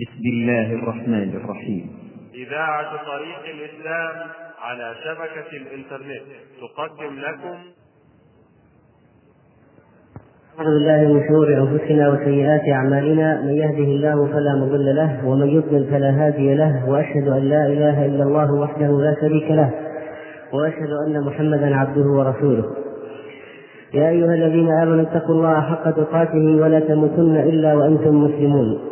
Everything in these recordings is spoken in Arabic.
بسم الله الرحمن الرحيم. إذاعة طريق الإسلام على شبكة الإنترنت تقدم لكم. أعوذ بالله من شرور أنفسنا وسيئات أعمالنا. من يهده الله فلا مضل له ومن يضلل فلا هادي له وأشهد أن لا إله إلا الله وحده لا شريك له وأشهد أن محمدا عبده ورسوله. يا أيها الذين آمنوا اتقوا الله حق تقاته ولا تموتن إلا وأنتم مسلمون.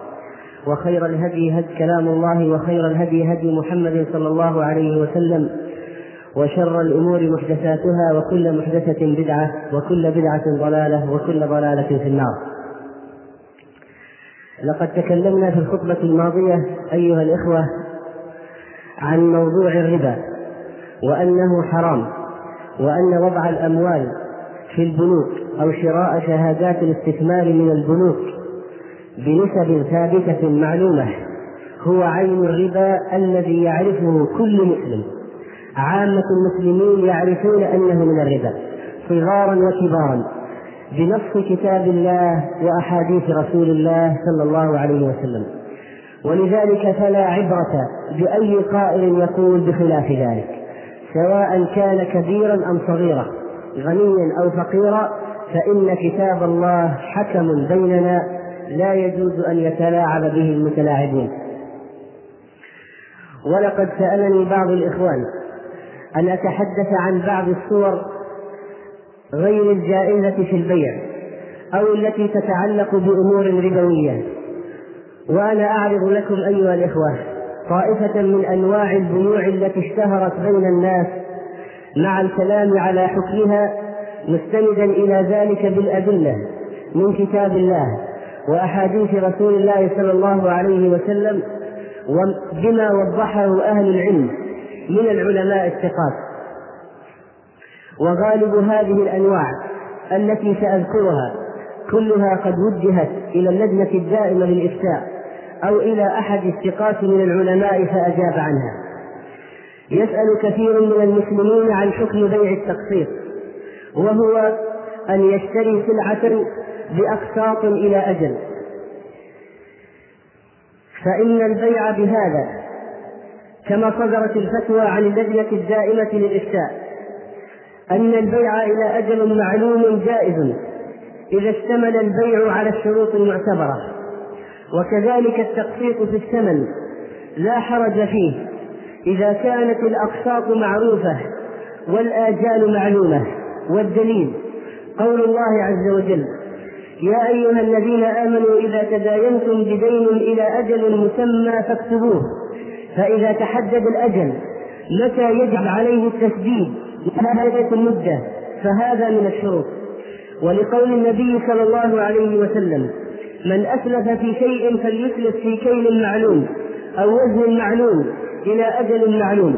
وخير الهدي هدي كلام الله وخير الهدي هدي محمد صلى الله عليه وسلم. وشر الأمور محدثاتها وكل محدثة بدعة وكل بدعة ضلالة وكل ضلالة في النار. لقد تكلمنا في الخطبة الماضية أيها الإخوة عن موضوع الربا وأنه حرام وأن وضع الأموال في البنوك أو شراء شهادات الاستثمار من البنوك بنسب ثابتة معلومة هو عين الربا الذي يعرفه كل مسلم. عامة المسلمين يعرفون أنه من الربا صغارا وكبارا. بنص كتاب الله وأحاديث رسول الله صلى الله عليه وسلم. ولذلك فلا عبرة بأي قائل يقول بخلاف ذلك سواء كان كبيرا أم صغيرا. غنيا أو فقيرا فإن كتاب الله حكم بيننا لا يجوز أن يتلاعب به المتلاعبون. ولقد سألني بعض الإخوان أن أتحدث عن بعض الصور غير الجائزة في البيع أو التي تتعلق بأمور ربوية وأنا أعرض لكم أيها الإخوة طائفة من أنواع البيوع التي اشتهرت بين الناس مع الكلام على حكمها مستندا إلى ذلك بالأدلة من كتاب الله. وأحاديث رسول الله صلى الله عليه وسلم وبما وضحه أهل العلم من العلماء الثقات. وغالب هذه الأنواع التي سأذكرها كلها قد وجهت إلى اللجنة الدائمة للإفتاء أو إلى أحد الثقات من العلماء فأجاب عنها. يسأل كثير من المسلمين عن حكم بيع التقسيط وهو أن يشتري سلعة بأقساط إلى أجل. فإن البيع بهذا كما صدرت الفتوى عن اللجنة الدائمة للإفتاء أن البيع إلى أجل معلوم جائز إذا اشتمل البيع على الشروط المعتبرة. وكذلك التقسيط في الثمن لا حرج فيه إذا كانت الأقساط معروفة والآجال معلومة. والدليل قول الله عز وجل يا أيها الذين آمنوا إذا تداينتم بدين إلى أجل مسمى فاكتبوه. فإذا تحدد الأجل متى يجب عليه التسديد؟ لنهاية المدة؟ فهذا من الشروط. ولقول النبي صلى الله عليه وسلم من أسلف في شيء فليسلف في كيل معلوم أو وزن معلوم إلى أجل معلوم.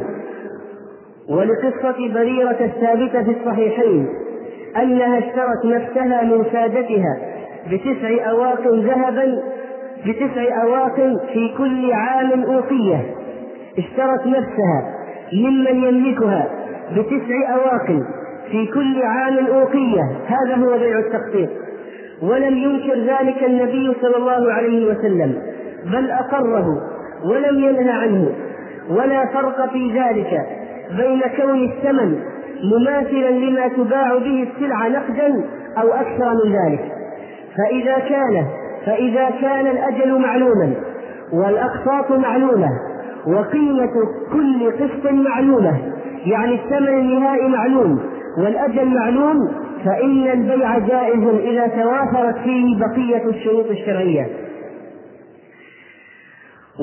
ولقصة بريرة الثابتة في الصحيحين أنها اشترت نفسها من سادتها بتسع أواق ذهبا بتسع أواق في كل عام أوقية اشترت نفسها ممن يملكها بتسع أواق في كل عام أوقية هذا هو بيع التقسيط ولم ينكر ذلك النبي صلى الله عليه وسلم بل أقره ولم ينه عنه. ولا فرق في ذلك بين كون الثمن مماثلا لما تباع به السلعة نقدا أو أكثر من ذلك. فإذا كان فإذا كان الأجل معلوما والأقساط معلومة وقيمة كل قسط معلومة يعني الثمن النهائي معلوم والأجل معلوم فإن البيع جائز إذا توافرت فيه بقية الشروط الشرعية.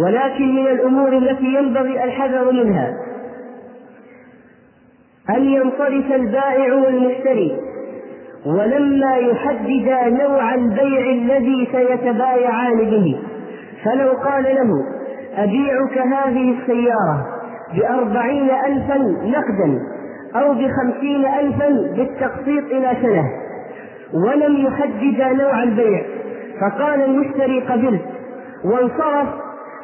ولكن من الأمور التي ينبغي الحذر منها أن ينصرف البائع والمشتري ولما يحددا نوع البيع الذي سيتبايعان به. فلو قال له أبيعك هذه السيارة بأربعين ألفا نقدا أو بخمسين ألفا بالتقسيط إلى سنة. ولم يحدد نوع البيع فقال المشتري قبلت وانصرف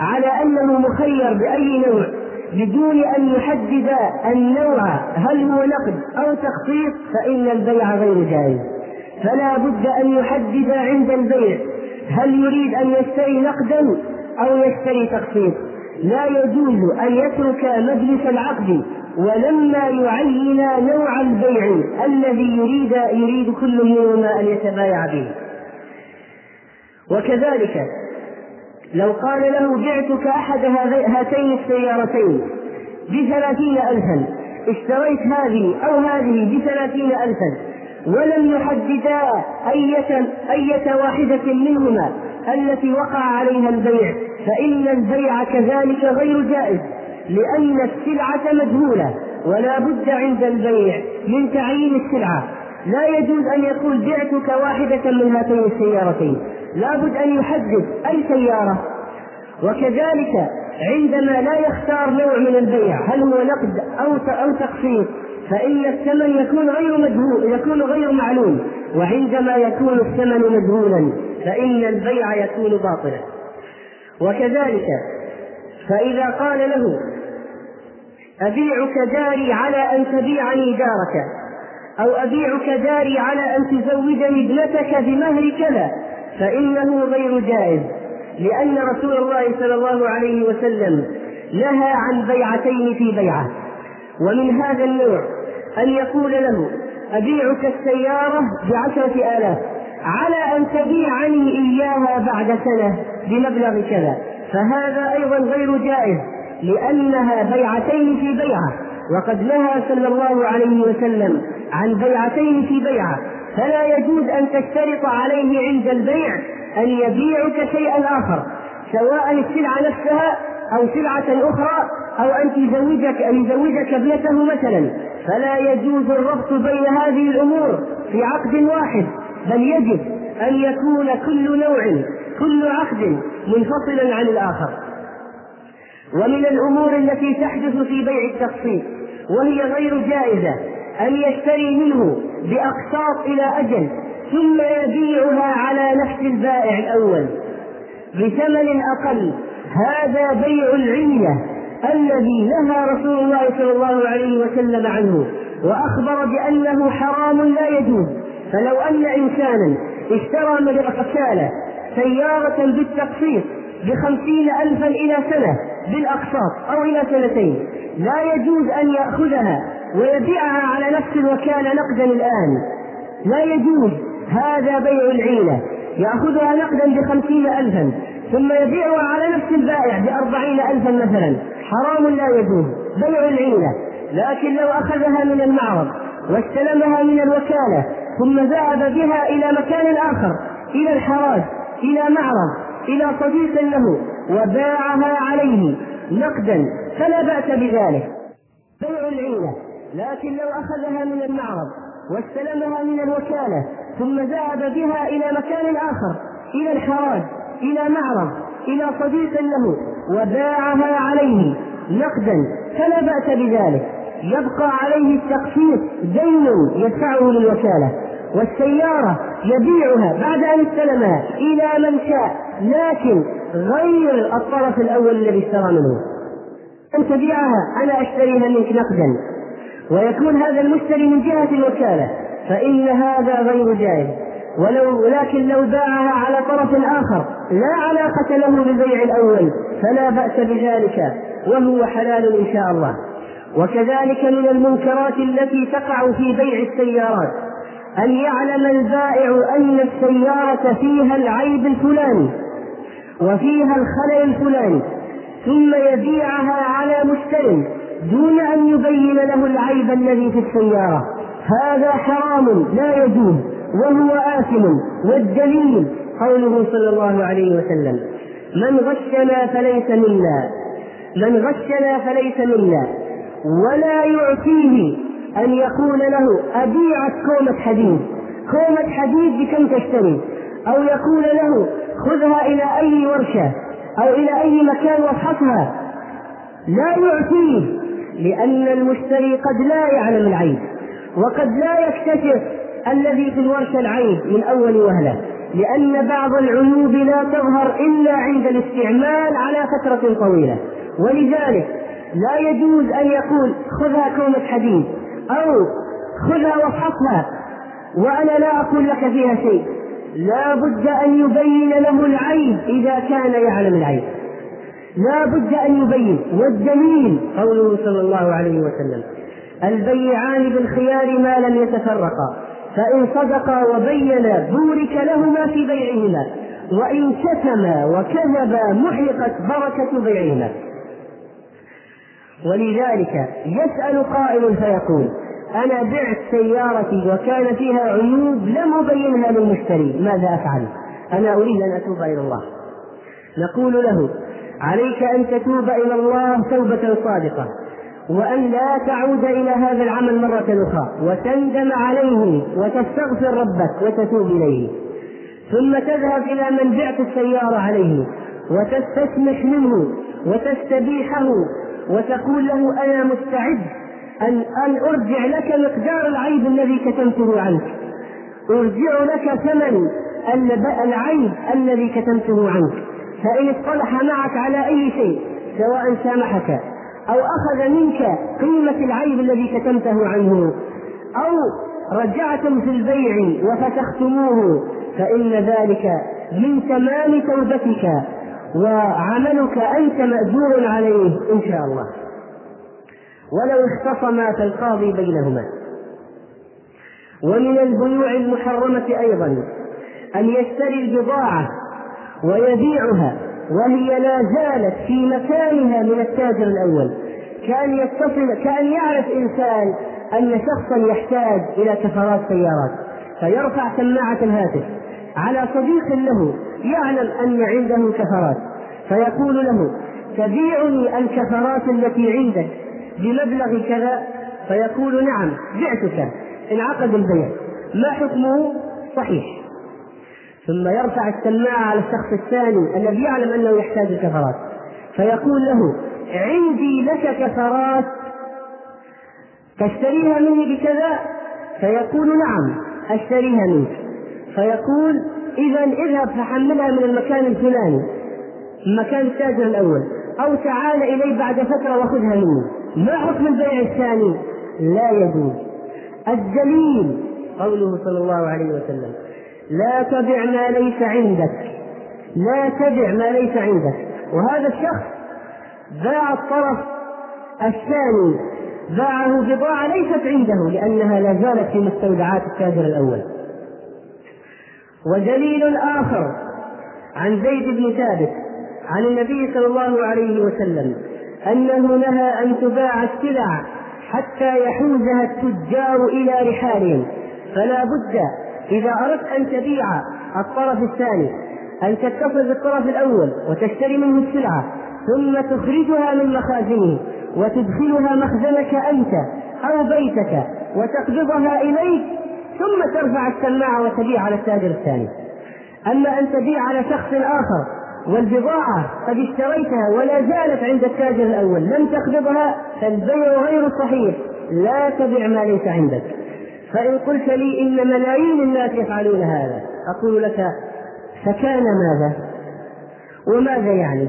على أنه مخير بأي نوع. بدون أن يحدد النوع هل هو نقد أو تخصيص فإن البيع غير جائز. فلا بد أن يحدد عند البيع هل يريد أن يشتري نقدا أو يشتري تخصيص. لا يجوز أن يترك مجلس العقد ولما يعين نوع البيع الذي يريد يريد كل منهما أن يتبايع به. وكذلك لو قال له بعتك أحد هاتين السيارتين بثلاثين ألفا اشتريت هذه أو هذه بثلاثين ألفا ولم يحددا أية, أية واحدة منهما التي وقع عليها البيع فإن البيع كذلك غير جائز لأن السلعة مجهولة ولا بد عند البيع من تعيين السلعة. لا يجوز أن يقول بعتك واحدة من هاتين السيارتين. لابد أن يحدد أي سيارة وكذلك عندما لا يختار نوع من البيع هل هو نقد أو أو تقسيط فإن الثمن يكون غير مجهول يكون غير معلوم. وعندما يكون الثمن مجهولا فإن البيع يكون باطلا. وكذلك فإذا قال له أبيعك داري على أن تبيعني دارك أو أبيعك داري على أن تزوجني ابنتك بمهر كذا فإنه غير جائز لأن رسول الله صلى الله عليه وسلم نهى عن بيعتين في بيعة. ومن هذا النوع أن يقول له أبيعك السيارة بعشرة آلاف على أن تبيعني إياها بعد سنة بمبلغ كذا. فهذا أيضا غير جائز لأنها بيعتين في بيعة. وقد نهى صلى الله عليه وسلم عن بيعتين في بيعة. فلا يجوز أن تشترط عليه عند البيع أن يبيعك شيئا آخر سواء السلعة نفسها أو سلعة أخرى أو أن تزوجك أن يزوجك ابنته مثلا. فلا يجوز الربط بين هذه الأمور في عقد واحد بل يجب أن يكون كل نوع كل عقد منفصلا عن الآخر. ومن الأمور التي تحدث في بيع التقسيط وهي غير جائزة أن يشتري منه بأقساط إلى أجل ثم يبيعها على نفس البائع الأول. بثمن أقل هذا بيع العلة الذي نهى رسول الله صلى الله عليه وسلم عنه وأخبر بأنه حرام لا يجوز. فلو أن إنسانا اشترى من الرسالة سيارة بالتقسيط بخمسين ألفا إلى سنة بالأقساط أو إلى سنتين لا يجوز أن يأخذها. ويبيعها على نفس الوكالة نقدا الآن. لا يجوز هذا بيع العينة يأخذها نقدا بخمسين ألفا ثم يبيعها على نفس البائع بأربعين ألفا مثلا. حرام لا يجوز بيع العينة لكن لو أخذها من المعرض واستلمها من الوكالة ثم ذهب بها إلى مكان آخر إلى الحراج إلى معرض إلى صديق له وباعها عليه نقدا فلا بأس بذلك. بيع العينة لكن لو أخذها من المعرض واستلمها من الوكالة ثم ذهب بها إلى مكان آخر إلى الحراج إلى معرض إلى صديق له وباعها عليه نقدا فلا بأس بذلك. يبقى عليه التقسيط دين يدفعه للوكالة والسيارة يبيعها بعد أن استلمها إلى من شاء لكن غير الطرف الأول الذي اشترى منه. أن تبيعها أنا أشتريها منك نقدا. ويكون هذا المشتري من جهة الوكالة فإن هذا غير جائز. ولو لكن لو باعها على طرف آخر لا علاقة له بالبيع الأول فلا بأس بذلك وهو حلال إن شاء الله. وكذلك من المنكرات التي تقع في بيع السيارات أن يعلم البائع أن السيارة فيها العيب الفلاني وفيها الخلل الفلاني ثم يبيعها على مشتر. دون أن يبين له العيب الذي في السيارة. هذا حرام لا يجوز وهو آثم والدليل قوله صلى الله عليه وسلم من غشنا فليس منا من غشنا فليس منا ولا يعطيه أن يقول له أبيعك كومة حديد. كومة حديد بكم تشتري أو يقول له خذها إلى أي ورشة أو إلى أي مكان وفحصها لا يعطيه لأن المشتري قد لا يعلم العيب وقد لا يكتشف الذي في الورشة العيب من أول وهلة لأن بعض العيوب لا تظهر إلا عند الاستعمال على فترة طويلة. ولذلك لا يجوز أن يقول خذها كومة حديد أو خذها وافحصها وأنا لا أقول لك فيها شيء. لا بد أن يبين له العيب إذا كان يعلم العيب. لا بد أن يبين. والدليل قوله صلى الله عليه وسلم البيعان بالخيار ما لم يتفرقا فإن صدقا وبينا بورك لهما في بيعهما وإن كتما وكذبا محقت بركة بيعهما. ولذلك يسأل قائل فيقول أنا بعت سيارتي وكان فيها عيوب لم أبينها للمشتري ماذا أفعل؟ أنا أريد أن أتوب إلى الله. نقول له عليك أن تتوب إلى الله توبة صادقة وأن لا تعود إلى هذا العمل مرة أخرى وتندم عليه وتستغفر ربك وتتوب إليه. ثم تذهب إلى من بعت السيارة عليه وتستسمح منه وتستبيحه وتقول له أنا مستعد أن أن أرجع لك مقدار العيب الذي كتمته عنك. أرجع لك ثمن العيب الذي كتمته عنك. فإن اصطلح معك على أي شيء سواء سامحك أو أخذ منك قيمة العيب الذي كتمته عنه أو رجعتم في البيع وفسختموه فإن ذلك من تمام توبتك وعملك أنت مأجور عليه إن شاء الله. ولو اختصما فالقاضي بينهما. ومن البيوع المحرمة أيضا أن يشتري البضاعة ويبيعها وهي لا زالت في مكانها من التاجر الأول. كأن يتصل كأن يعرف إنسان أن شخصا يحتاج إلى كفرات سيارات. فيرفع سماعة الهاتف على صديق له يعلم أن عنده كفرات. فيقول له تبيعني الكفرات التي عندك بمبلغ كذا؟ فيقول نعم بعتك. انعقد البيع ما حكمه؟ صحيح. ثم يرفع السماعة على الشخص الثاني الذي يعلم أنه يحتاج الكفرات فيقول له عندي لك كفرات تشتريها مني بكذا؟ فيقول نعم أشتريها منك. فيقول إذا اذهب فحملها من المكان الفلاني مكان التاجر الأول أو تعال إلي بعد فترة وخذها مني. ما حكم البيع الثاني؟ لا يجوز. الدليل قوله صلى الله عليه وسلم. لا تبع ما ليس عندك. لا تبع ما ليس عندك. وهذا الشخص باع الطرف الثاني باعه بضاعة ليست عنده لأنها لا زالت في مستودعات التاجر الأول. ودليل آخر عن زيد بن ثابت عن النبي صلى الله عليه وسلم أنه نهى أن تباع السلع حتى يحوزها التجار إلى رحالهم. فلا بد إذا أردت أن تبيع الطرف الثاني أن تتصل بالطرف الأول وتشتري منه السلعة ثم تخرجها من مخازنه وتدخلها مخزنك أنت أو بيتك وتقبضها إليك ثم ترفع السماعة وتبيع على التاجر الثاني. أما أن تبيع على شخص آخر والبضاعة قد اشتريتها ولا زالت عند التاجر الأول لم تقبضها فالبيع غير صحيح لا تبع ما ليس عندك. فإن قلت لي إن ملايين الناس يفعلون هذا أقول لك فكان ماذا؟ وماذا يعني؟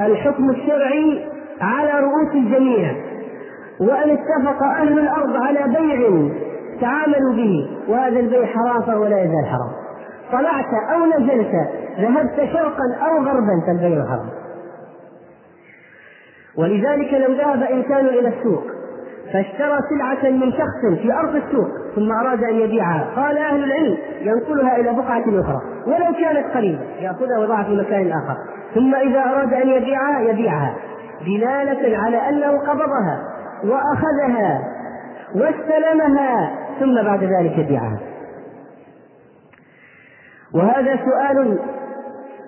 الحكم الشرعي على رؤوس الجميع وأن اتفق أهل الأرض على بيع تعاملوا به وهذا البيع حرام فهو لا يزال حرام طلعت أو نزلت ذهبت شرقا أو غربا فالبيع حرام ولذلك لو ذهب إنسان إلى السوق فاشترى سلعة من شخص في أرض السوق ثم أراد أن يبيعها. قال أهل العلم ينقلها إلى بقعة أخرى ولو كانت قريبة يأخذها ويضعها في مكان آخر. ثم إذا أراد أن يبيعها يبيعها دلالة على أنه قبضها وأخذها واستلمها ثم بعد ذلك يبيعها. وهذا سؤال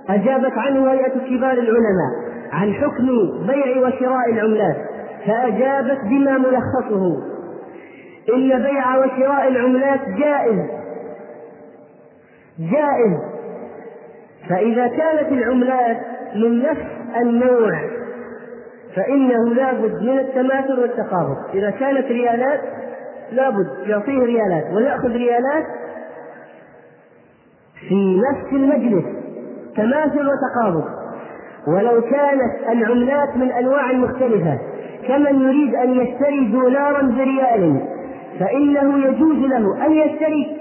أجابت عنه هيئة كبار العلماء عن حكم بيع وشراء العملات. فأجابت بما ملخصه. إن بيع وشراء العملات جائز. جائز. فإذا كانت العملات من نفس النوع فإنه لابد من التماثل والتقابض. إذا كانت ريالات لابد يعطيه ريالات. ويأخذ ريالات في نفس المجلس. تماثل وتقابض. ولو كانت العملات من أنواع مختلفة. كمن يريد أن يشتري دولارا بريال فإنه يجوز له أن يشتري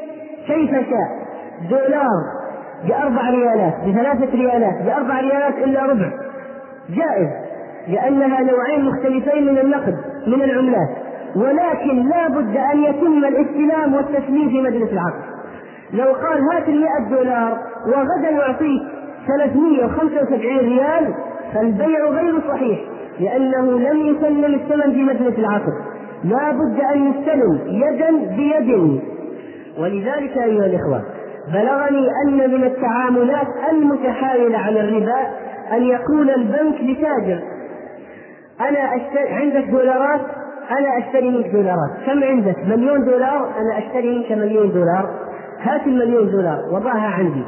كيف شاء دولار بأربع ريالات بثلاثة ريالات بأربع ريالات إلا ربع. جائز لأنها نوعين مختلفين من النقد من العملات. ولكن لا بد أن يتم الاستلام والتسليم في مجلس العقد. لو قال هات المئة دولار وغدا يعطيك 375 ريال فالبيع غير صحيح. لأنه لم يسلم الثمن في مجلس العقد. لا بد أن يستلم يدا بيد. ولذلك أيها الإخوة بلغني أن من التعاملات المتحايلة على الربا أن يقول البنك لتاجر أنا أشتري عندك دولارات؟ أنا أشتري منك دولارات. كم عندك؟ مليون دولار؟ أنا أشتري منك مليون دولار. هات المليون دولار وضعها عندي.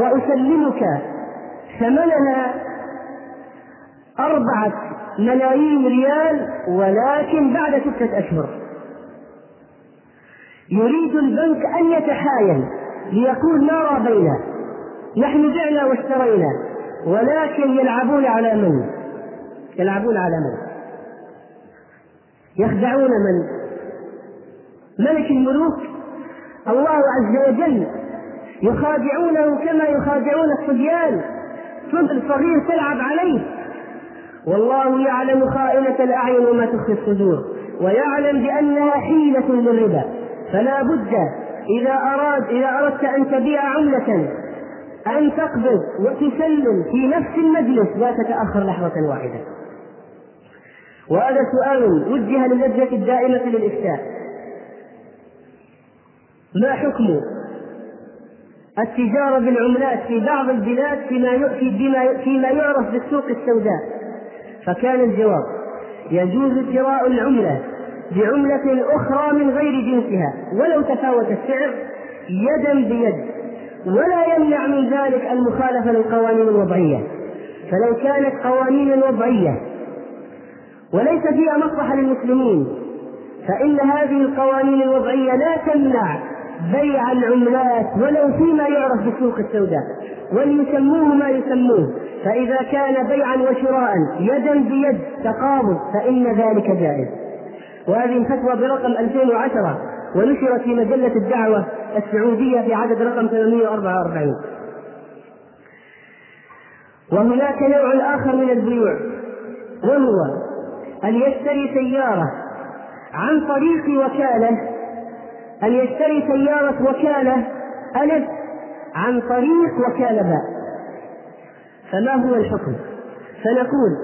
وأسلمك ثمنها أربعة ملايين ريال ولكن بعد ستة أشهر يريد البنك أن يتحايل ليقول ما رابينا نحن بعنا واشترينا ولكن يلعبون على من؟ يلعبون على من؟ يخدعون من؟ ملك الملوك الله عز وجل يخادعونه كما يخادعون الصبيان طفل صغير تلعب عليه والله يعلم خائنة الأعين وما تخفي الصدور ويعلم بأنها حيلة للربا. فلا بد إذا أراد إذا أردت أن تبيع عملة أن تقبض وتسلم في نفس المجلس لا تتأخر لحظة واحدة. وهذا سؤال وجه للجنة الدائمة للإفتاء. ما حكم التجارة بالعملات في بعض البلاد فيما فيما يعرف بالسوق السوداء؟ فكان الجواب يجوز شراء العملة بعملة أخرى من غير جنسها ولو تفاوت السعر يدا بيد ولا يمنع من ذلك المخالفة للقوانين الوضعية. فلو كانت قوانين وضعية وليس فيها مصلحة للمسلمين فإن هذه القوانين الوضعية لا تمنع بيع العملات ولو فيما يعرف بالسوق السوداء وليسموه ما يسموه. فإذا كان بيعا وشراء يدا بيد تقابض فإن ذلك جائز. وهذه الفتوى برقم 2010 ونشرت في مجلة الدعوة السعودية في عدد رقم 844 وهناك نوع آخر من البيوع وهو أن يشتري سيارة عن طريق وكالة أن يشتري سيارة وكالة ألف عن طريق وكالة باء. فما هو الحكم؟ فنقول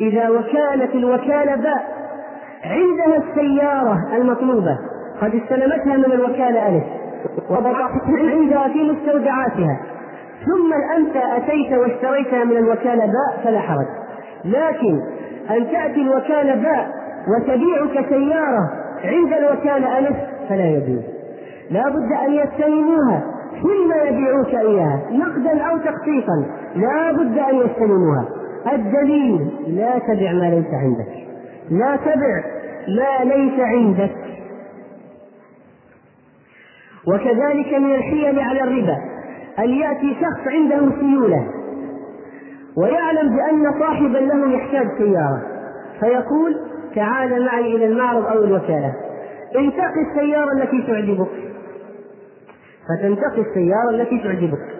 إذا وكانت الوكالة باء عندها السيارة المطلوبة قد استلمتها من الوكالة ألف وضعتها عندها في مستودعاتها ثم أنت أتيت واشتريتها من الوكالة باء فلا حرج. لكن أن تأتي الوكالة باء وتبيعك سيارة عند الوكالة ألف فلا يجوز. لا بد أن يستلموها. ثم يبيعوك إياها نقدا أو تقسيطا لا بد أن يستلموها. الدليل لا تبع ما ليس عندك. لا تبع ما ليس عندك. وكذلك من الحيل على الربا أن يأتي شخص عنده سيولة ويعلم بأن صاحبا له يحتاج سيارة فيقول تعال معي إلى المعرض أو الوكالة. انتقي السيارة التي تعجبك. فتنتقي السيارة التي تعجبك.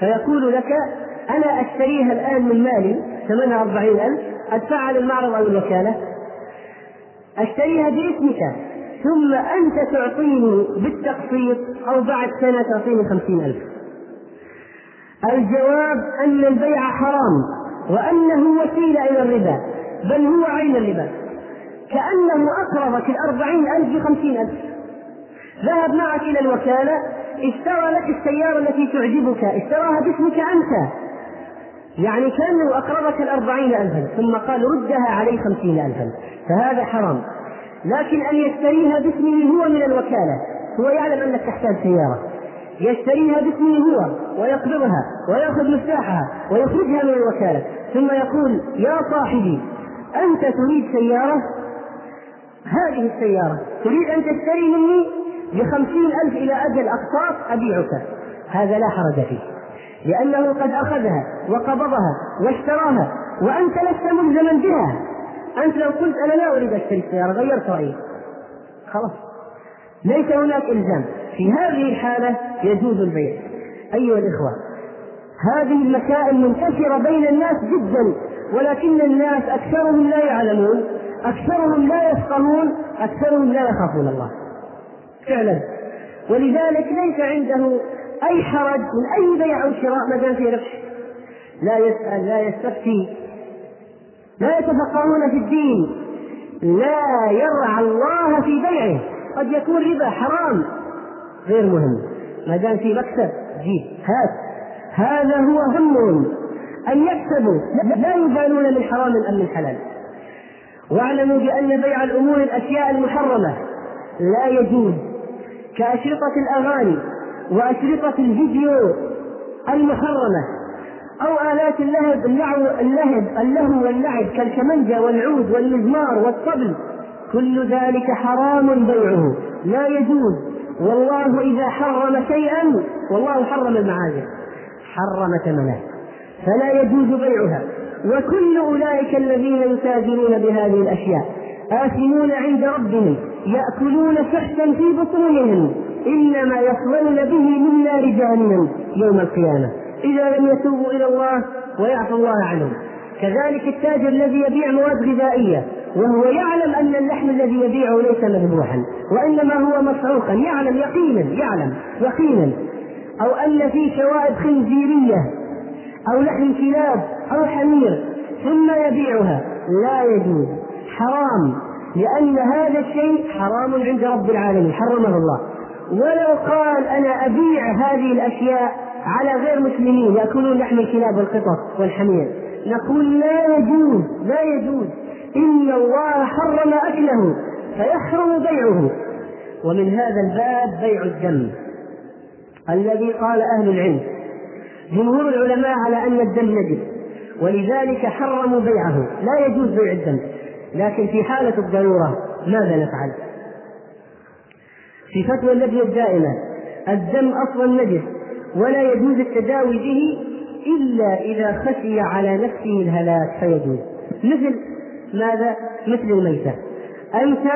فيقول لك أنا أشتريها الآن من مالي ثمنها أربعين ألف أدفعها للمعرض أو الوكالة أشتريها باسمك ثم أنت تعطيني بالتقسيط أو بعد سنة تعطيني خمسين ألف. الجواب أن البيع حرام وأنه وسيلة إلى الربا بل هو عين الربا. كأنه أقرضك الأربعين ألف بخمسين ألف. ذهب معك إلى الوكالة اشترى لك السيارة التي تعجبك اشتراها باسمك أنت. يعني كأنه أقرضك الأربعين ألفا ثم قال ردها عليه خمسين ألفا. فهذا حرام. لكن أن يشتريها باسمه هو من الوكالة. هو يعلم أنك تحتاج سيارة. يشتريها باسمه هو ويقبضها ويأخذ مفتاحها ويخرجها من الوكالة. ثم يقول يا صاحبي أنت تريد سيارة؟ هذه السيارة. تريد أن تشتري مني؟ بخمسين ألف إلى أجل أقساط أبيعك. هذا لا حرج فيه لأنه قد أخذها وقبضها واشتراها وأنت لست ملزما بها. أنت لو قلت أنا لا أريد أشتري السيارة غيرت رأيي. خلاص. ليس هناك إلزام. في هذه الحالة يجوز البيع. أيها الإخوة هذه المسائل منتشرة بين الناس جدا ولكن الناس أكثرهم لا يعلمون أكثرهم لا يفقهون أكثرهم لا يخافون الله. فعلا. ولذلك ليس عنده أي حرج من أي بيع أو شراء ما دام فيه ربح لا يسأل لا يستفتي. لا يتفقهون في الدين. لا يرعى الله في بيعه. قد يكون ربا حرام. غير مهم. ما دام في مكسب جيب. هات. هذا هو همهم أن يكسبوا. لا يبالون من حرام أم من حلال. واعلموا بأن بيع الأمور الأشياء المحرمة لا يجوز. كأشرطة الأغاني وأشرطة الفيديو المحرمة أو آلات اللهب اللعو اللهب اللهو واللعب كالكمنجة والعود والمزمار والطبل. كل ذلك حرام بيعه لا يجوز. والله إذا حرم شيئا والله حرم المعازف حرم ثمنه فلا يجوز بيعها. وكل أولئك الذين يتاجرون بهذه الأشياء آثمون عند ربهم. يأكلون سحتا في بطونهم إنما يصلون به من نار جهنم يوم القيامة. إذا لم يتوبوا إلى الله ويعفو الله عنهم. كذلك التاجر الذي يبيع مواد غذائية وهو يعلم أن اللحم الذي يبيعه ليس مذبوحا وإنما هو مصعوقا يعلم يقينا يعلم يقينا. أو أن فيه شوائب خنزيرية أو لحم كلاب أو حمير ثم يبيعها. لا يجوز. حرام. لأن هذا الشيء حرام عند رب العالمين حرمه الله. ولو قال أنا أبيع هذه الأشياء على غير مسلمين يأكلون لحم الكلاب والقطط والحمير. نقول لا يجوز لا يجوز. إن الله حرم أكله فيحرم بيعه. ومن هذا الباب بيع الدم. الذي قال أهل العلم. جمهور العلماء على أن الدم نجس ولذلك حرموا بيعه. لا يجوز بيع الدم. لكن في حالة الضرورة ماذا نفعل؟ في فتوى اللجنة الدائمة الدم أصلا نجس ولا يجوز التداوي به إلا إذا خشي على نفسه الهلاك فيجوز مثل ماذا؟ مثل الميتة أنت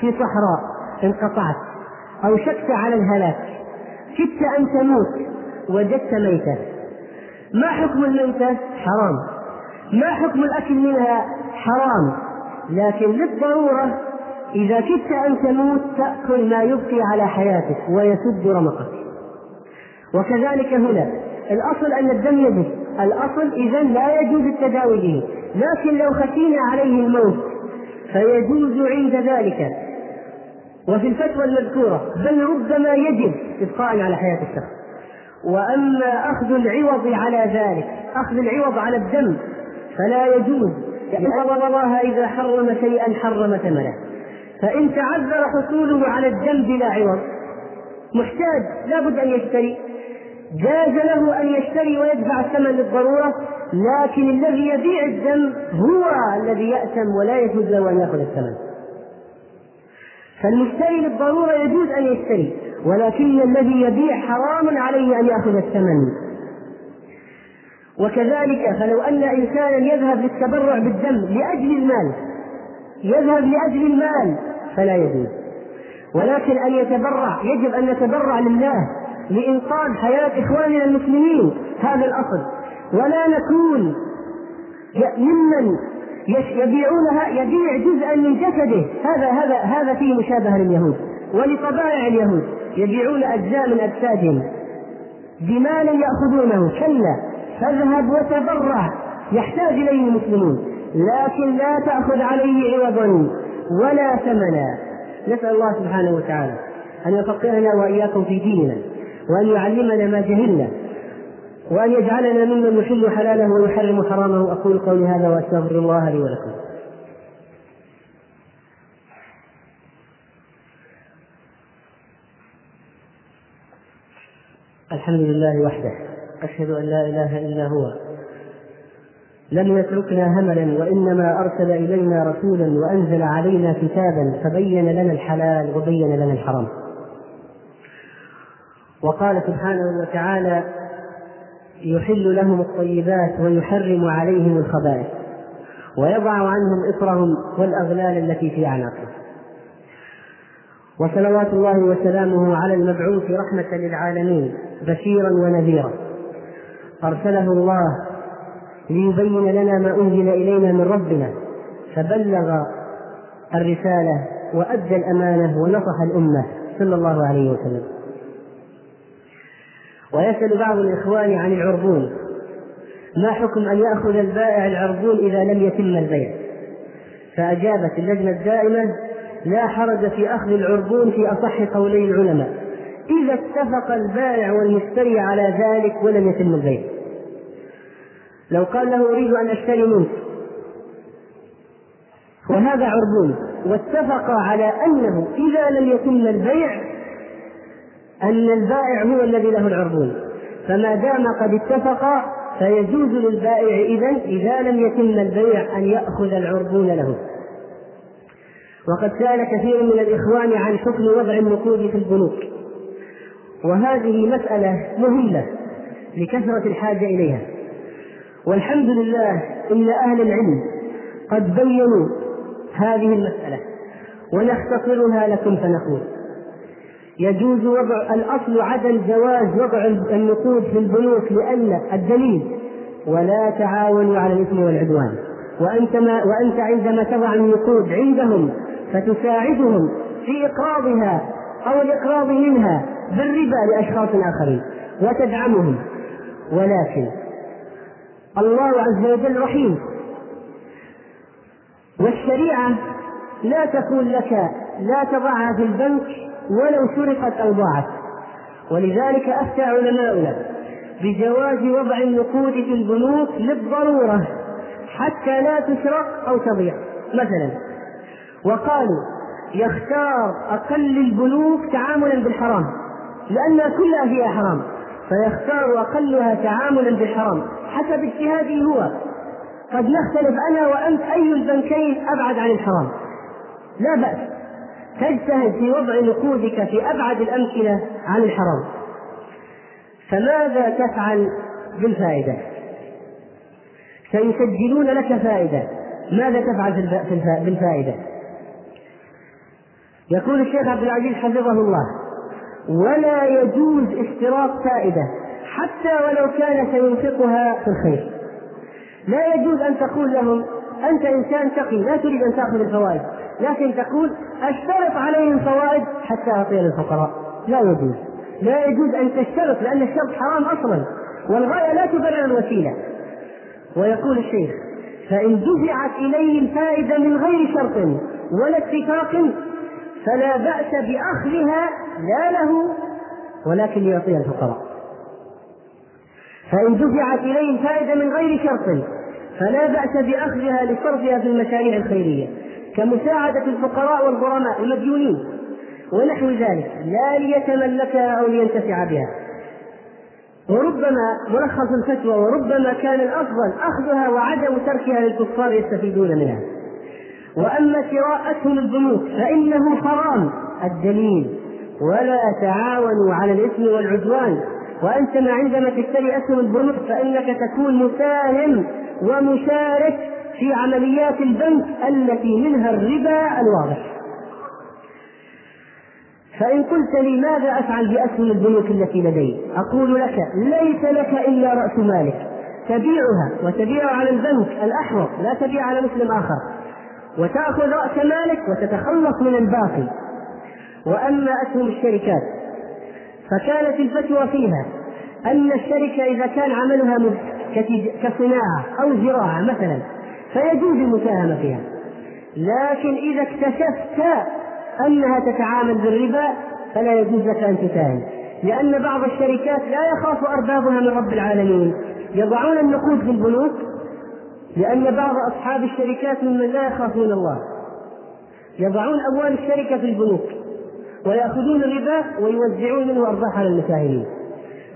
في صحراء انقطعت أو شكت على الهلاك كدت أن تموت وجدت ميتة ما حكم الميتة؟ حرام ما حكم الأكل منها؟ حرام لكن للضرورة إذا كدت أن تموت تأكل ما يبقي على حياتك ويسد رمقك. وكذلك هنا الأصل أن الدم يجب. الأصل إذا لا يجوز التداوي به لكن لو خشينا عليه الموت فيجوز عند ذلك. وفي الفتوى المذكورة بل ربما يجب إبقاء على حياة الشخص. وأما أخذ العوض على ذلك أخذ العوض على الدم فلا يجوز. لأن الله إذا حرم شيئا حرم ثمنه. فإن تعذر حصوله على الدم بلا عوض. محتاج لا بد أن يشتري. جاز له أن يشتري ويدفع الثمن للضرورة لكن الذي يبيع الدم هو الذي يأثم ولا يجوز له أن يأخذ الثمن. فالمشتري للضرورة يجوز أن يشتري ولكن الذي يبيع حرام عليه أن يأخذ الثمن. وكذلك فلو أن إنسانا يذهب للتبرع بالدم لأجل المال يذهب لأجل المال فلا يجوز. ولكن أن يتبرع يجب أن نتبرع لله لإنقاذ حياة إخواننا المسلمين هذا الأصل. ولا نكون ممن يبيعونها يبيع جزءا من جسده هذا هذا هذا فيه مشابهة لليهود. ولطبائع اليهود يبيعون أجزاء من أجسادهم بمال يأخذونه كلا. فاذهب وتبرع يحتاج إليه المسلمون. لكن لا تأخذ عليه عوضا ولا ثمنا. نسأل الله سبحانه وتعالى أن يفقهنا وإياكم في ديننا وأن يعلمنا ما جهلنا وأن يجعلنا ممن يحل حلاله ويحرم حرامه. أقول قولي هذا وأستغفر الله لي ولكم. الحمد لله وحده. أشهد أن لا إله إلا هو. لم يتركنا هملا وإنما أرسل إلينا رسولا وأنزل علينا كتابا فبين لنا الحلال وبين لنا الحرام. وقال سبحانه وتعالى يحل لهم الطيبات ويحرم عليهم الخبائث ويضع عنهم إصرهم والأغلال التي في أعناقهم. وصلوات الله وسلامه على المبعوث رحمة للعالمين بشيرا ونذيرا. أرسله الله ليبين لنا ما أنزل إلينا من ربنا فبلغ الرسالة وأدى الأمانة ونصح الأمة صلى الله عليه وسلم. ويسأل بعض الإخوان عن العربون ما حكم أن يأخذ البائع العربون إذا لم يتم البيع؟ فأجابت اللجنة الدائمة لا حرج في أخذ العربون في أصح قولي العلماء. إذا اتفق البائع والمشتري على ذلك ولم يتم البيع. لو قال له أريد أن أشتري منك. وهذا عربون. واتفق على أنه إذا لم يتم البيع أن البائع هو الذي له العربون. فما دام قد اتفقا فيجوز للبائع إذا إذا لم يتم البيع أن يأخذ العربون له. وقد سأل كثير من الإخوان عن حكم وضع النقود في البنوك. وهذه مسألة مهمة لكثرة الحاجة إليها. والحمد لله إن أهل العلم قد بينوا هذه المسألة ونختصرها لكم فنقول. يجوز وضع الأصل عدم جواز وضع النقود في البنوك لأن الدليل ولا تعاونوا على الإثم والعدوان. وأنت ما وأنت عندما تضع النقود عندهم فتساعدهم في إقراضها أو الإقراض منها بالربا لأشخاص آخرين وتدعمهم. ولكن الله عز وجل رحيم. والشريعة لا تقول لك لا تضعها في البنك ولو سرقت أو ضاعت. ولذلك أفتى علماؤنا بجواز وضع النقود في البنوك للضرورة حتى لا تسرق أو تضيع. مثلا وقالوا يختار أقل البنوك تعاملا بالحرام. لأنها كلها فيها حرام. فيختار أقلها تعاملا بالحرام حسب اجتهاده هو. قد نختلف أنا وأنت أي البنكين أبعد عن الحرام. لا بأس. تجتهد في وضع نقودك في أبعد الأمكنة عن الحرام. فماذا تفعل بالفائدة؟ سيسجلون لك فائدة. ماذا تفعل بالفائدة؟ يقول الشيخ عبد العزيز حفظه الله. ولا يجوز اشتراط فائدة حتى ولو كان سينفقها في الخير. لا يجوز أن تقول لهم أنت إنسان تقي لا تريد أن تأخذ الفوائد. لكن تقول أشترط عليهم فوائد حتى أعطي للفقراء لا يجوز. لا يجوز أن تشترط لأن الشرط حرام أصلا. والغاية لا تبرر الوسيلة. ويقول الشيخ فإن دفعت إليه الفائدة من غير شرط ولا اتفاق فلا بأس بأخذها لا له ولكن ليعطيها الفقراء. فإن دفعت إليه الفائدة من غير شرط فلا بأس بأخذها لصرفها في المشاريع الخيرية. كمساعدة الفقراء والغرماء المديونين ونحو ذلك لا ليتملكها أو لينتفع بها. وربما ملخص الفتوى وربما كان الأفضل أخذها وعدم تركها للكفار يستفيدون منها. وأما شراء أسهم البنوك فإنه حرام. الدليل ولا تعاونوا على الإثم والعدوان. وأنت ما عندما تشتري أسهم البنوك فإنك تكون مساهم ومشارك في عمليات البنك التي منها الربا الواضح. فإن قلت لي ماذا أفعل بأسهم البنوك التي لدي؟ أقول لك ليس لك إلا رأس مالك. تبيعها وتبيعها على البنك الأحوط لا تبيع على مسلم آخر. وتأخذ رأس مالك وتتخلص من الباقي. وأما أسهم الشركات فكانت الفتوى فيها أن الشركة إذا كان عملها كصناعة أو زراعة مثلا فيجوز المساهمة فيها لكن إذا اكتشفت أنها تتعامل بالربا فلا يجوز لك أن تساهم. لأن بعض الشركات لا يخاف أربابها من رب العالمين. يضعون النقود في البنوك لأن بعض أصحاب الشركات ممن لا يخافون الله. يضعون أموال الشركة في البنوك. ويأخذون الربا ويوزعون منه أرباح على المساهمين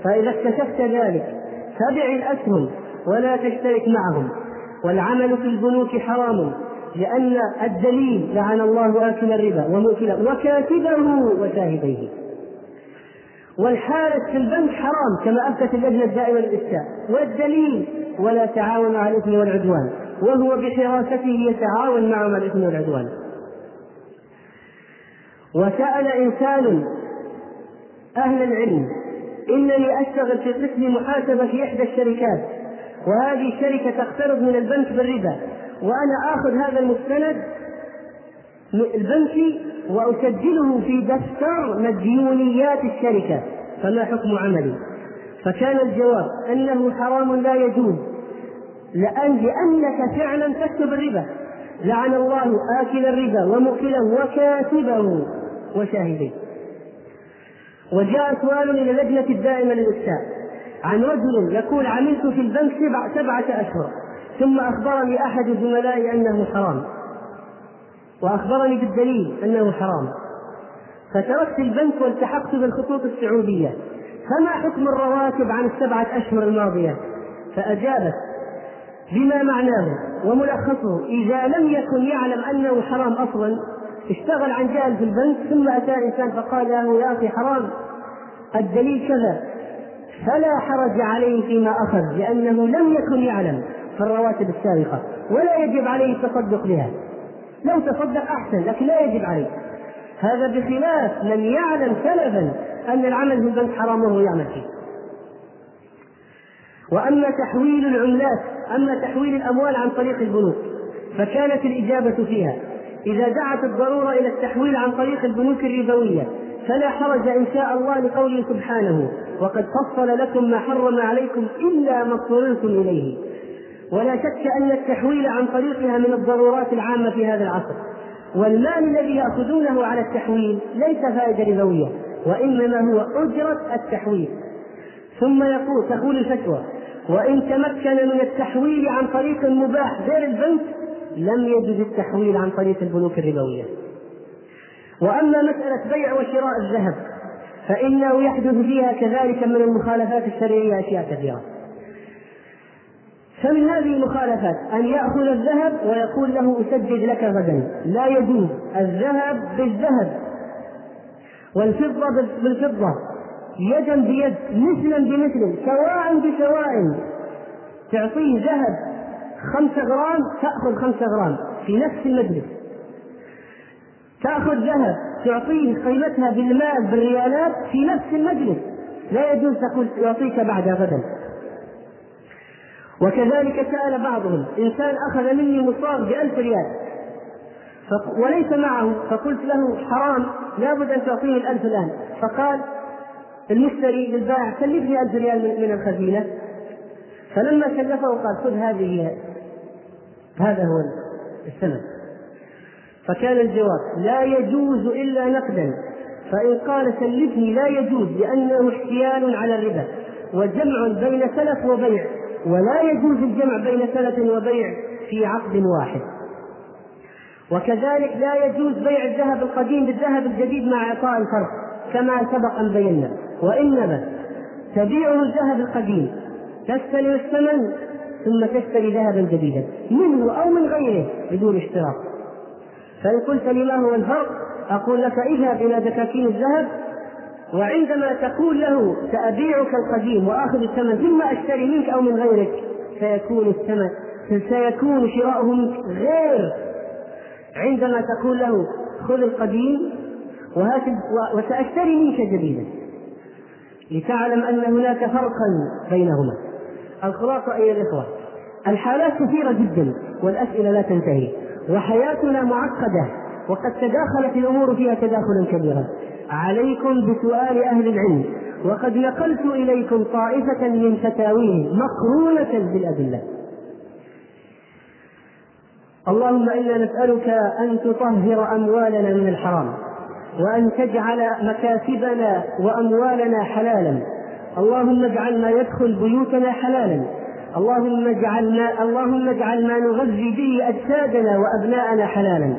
فإذا اكتشفت ذلك تبع الأسهم ولا تشترك معهم. والعمل في البنوك حرام لأن الدليل لعن الله آكل الربا ومؤكله وكاتبه وشاهديه. والحارس في البنك حرام كما أفتت اللجنة الدائمة للإفتاء. والدليل ولا تعاونوا على الإثم والعدوان وهو بحراسته يتعاون معهم على الإثم والعدوان. وسأل إنسان أهل العلم إنني أشتغل في قسم محاسبة في إحدى الشركات وهذه الشركة تقترض من البنك بالربا وأنا آخذ هذا المستند البنكي وأسجله في دفتر مديونيات الشركة. فما حكم عملي؟ فكان الجواب أنه حرام لا يجوز لأن لأنك فعلا تكتب الربا. لعن الله آكل الربا ومؤكله وكاتبه. وشاهديه وجاء سؤال إلى اللجنة الدائمة للإفتاء عن رجل يقول عملت في البنك سبع سبعة أشهر ثم أخبرني أحد زملائي أنه حرام. وأخبرني بالدليل أنه حرام. فتركت البنك والتحقت بالخطوط السعودية. فما حكم الرواتب عن السبعة أشهر الماضية؟ فأجابت بما معناه وملخصه إذا لم يكن يعلم أنه حرام أصلا اشتغل عن جهل في البنك ثم أتى إنسان فقال له يا أخي حرام الدليل كذا فلا حرج عليه فيما أخذ لأنه لم يكن يعلم في الرواتب السابقة ولا يجب عليه التصدق بها. لو تصدق أحسن لكن لا يجب عليه. هذا بخلاف من يعلم سلفا أن العمل في البنك حرام وهو يعمل فيه. وأما تحويل العملات أما تحويل الأموال عن طريق البنوك فكانت الإجابة فيها. إذا دعت الضرورة إلى التحويل عن طريق البنوك الربوية فلا حرج إن شاء الله لقوله سبحانه وقد فصل لكم ما حرم عليكم إلا ما اضطررتم إليه. ولا شك أن التحويل عن طريقها من الضرورات العامة في هذا العصر. والمال الذي يأخذونه على التحويل ليس فائدة ربوية وإنما هو أجرة التحويل. ثم يقول تقول الفتوى وإن تمكن من التحويل عن طريق مباح غير البنك لم يجد التحويل عن طريق البنوك الربوية. وأما مسألة بيع وشراء الذهب فإنه يحدث فيها كذلك من المخالفات الشرعية أشياء كثيرة. فمن هذه المخالفات أن يأخذ الذهب ويقول له أسجد لك غدا. لا يجوز. الذهب بالذهب. والفضة بالفضة. يدا بيد مثلا بمثل سواء بسواء تعطيه ذهب خمسة غرام تأخذ خمسة غرام في نفس المجلس. تأخذ ذهب تعطيه قيمتها بالمال بالريالات في نفس المجلس. لا يجوز تقول يعطيك بعد غدا. وكذلك سأل بعضهم إنسان أخذ مني مصاب بألف ريال. وليس معه. فقلت له حرام لابد أن تعطيني الألف الآن. فقال المشتري للبائع كلفني ألف ريال من الخزينة. فلما كلفه قال خذ هذه هذا هو الثمن فكان الجواب لا يجوز إلا نقدا. فإن قال سلفني لا يجوز لأنه احتيال على الربا وجمع بين سلف وبيع ولا يجوز الجمع بين سلف وبيع في عقد واحد. وكذلك لا يجوز بيع الذهب القديم بالذهب الجديد مع إعطاء الفرق كما سبق أن بينا. وإنما تبيع الذهب القديم تستلم الثمن ثم تشتري ذهبا جديدا منه أو من غيره بدون اشتراك. فإن قلت لي ما هو الفرق أقول لك اذهب إلى دكاكين الذهب وعندما تقول له سأبيعك القديم وآخذ الثمن ثم أشتري منك أو من غيرك سيكون الثمن سيكون شراؤه منك غير. عندما تقول له خذ القديم وهات وسأشتري منك جديدا. لتعلم أن هناك فرقا بينهما. الخلاصة أيها الإخوة الحالات كثيرة جدا والأسئلة لا تنتهي وحياتنا معقدة وقد تداخلت الأمور فيها تداخلا كبيرا. عليكم بسؤال أهل العلم وقد نقلت إليكم طائفة من فتاويهم مقرونة بالأدلة. اللهم إنا نسألك أن تطهر أموالنا من الحرام وأن تجعل مكاسبنا وأموالنا حلالا. اللهم اجعل ما يدخل بيوتنا حلالا. اللهم اجعل ما اللهم اجعل ما نغذي به أجسادنا وأبناءنا حلالا.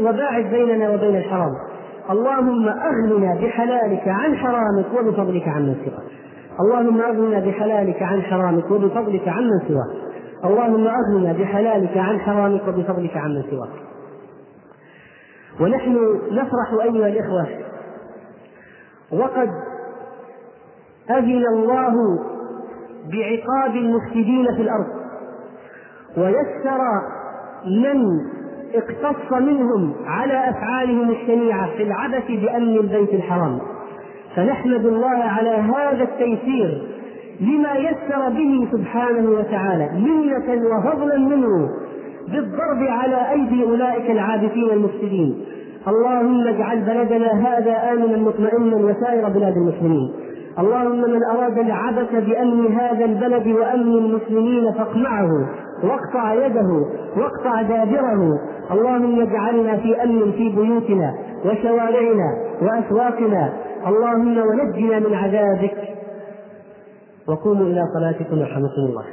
وباعد بيننا وبين الحرام. اللهم أغننا بحلالك عن حرامك وبفضلك عن نفسك اللهم أغننا بحلالك عن حرامك وبفضلك عمن سواك. اللهم أغننا بحلالك عن حرامك وبفضلك عمن سواك. ونحن نفرح أيها الإخوة. وقد أذن الله بعقاب المفسدين في الأرض. ويسر من اقتص منهم على أفعالهم الشنيعة في العبث بأمن البيت الحرام. فنحمد الله على هذا التيسير لما يسر به سبحانه وتعالى منة وفضلا منه بالضرب على أيدي أولئك العابثين المفسدين. اللهم اجعل بلدنا هذا آمنا مطمئنا وسائر بلاد المسلمين. اللهم من أراد العبث بأمن هذا البلد وأمن المسلمين فاقمعه واقطع يده واقطع دابره. اللهم اجعلنا في أمن في بيوتنا وشوارعنا وأسواقنا. اللهم ونجنا من عذابك. وقوموا إلى صلاتكم يرحمكم الله.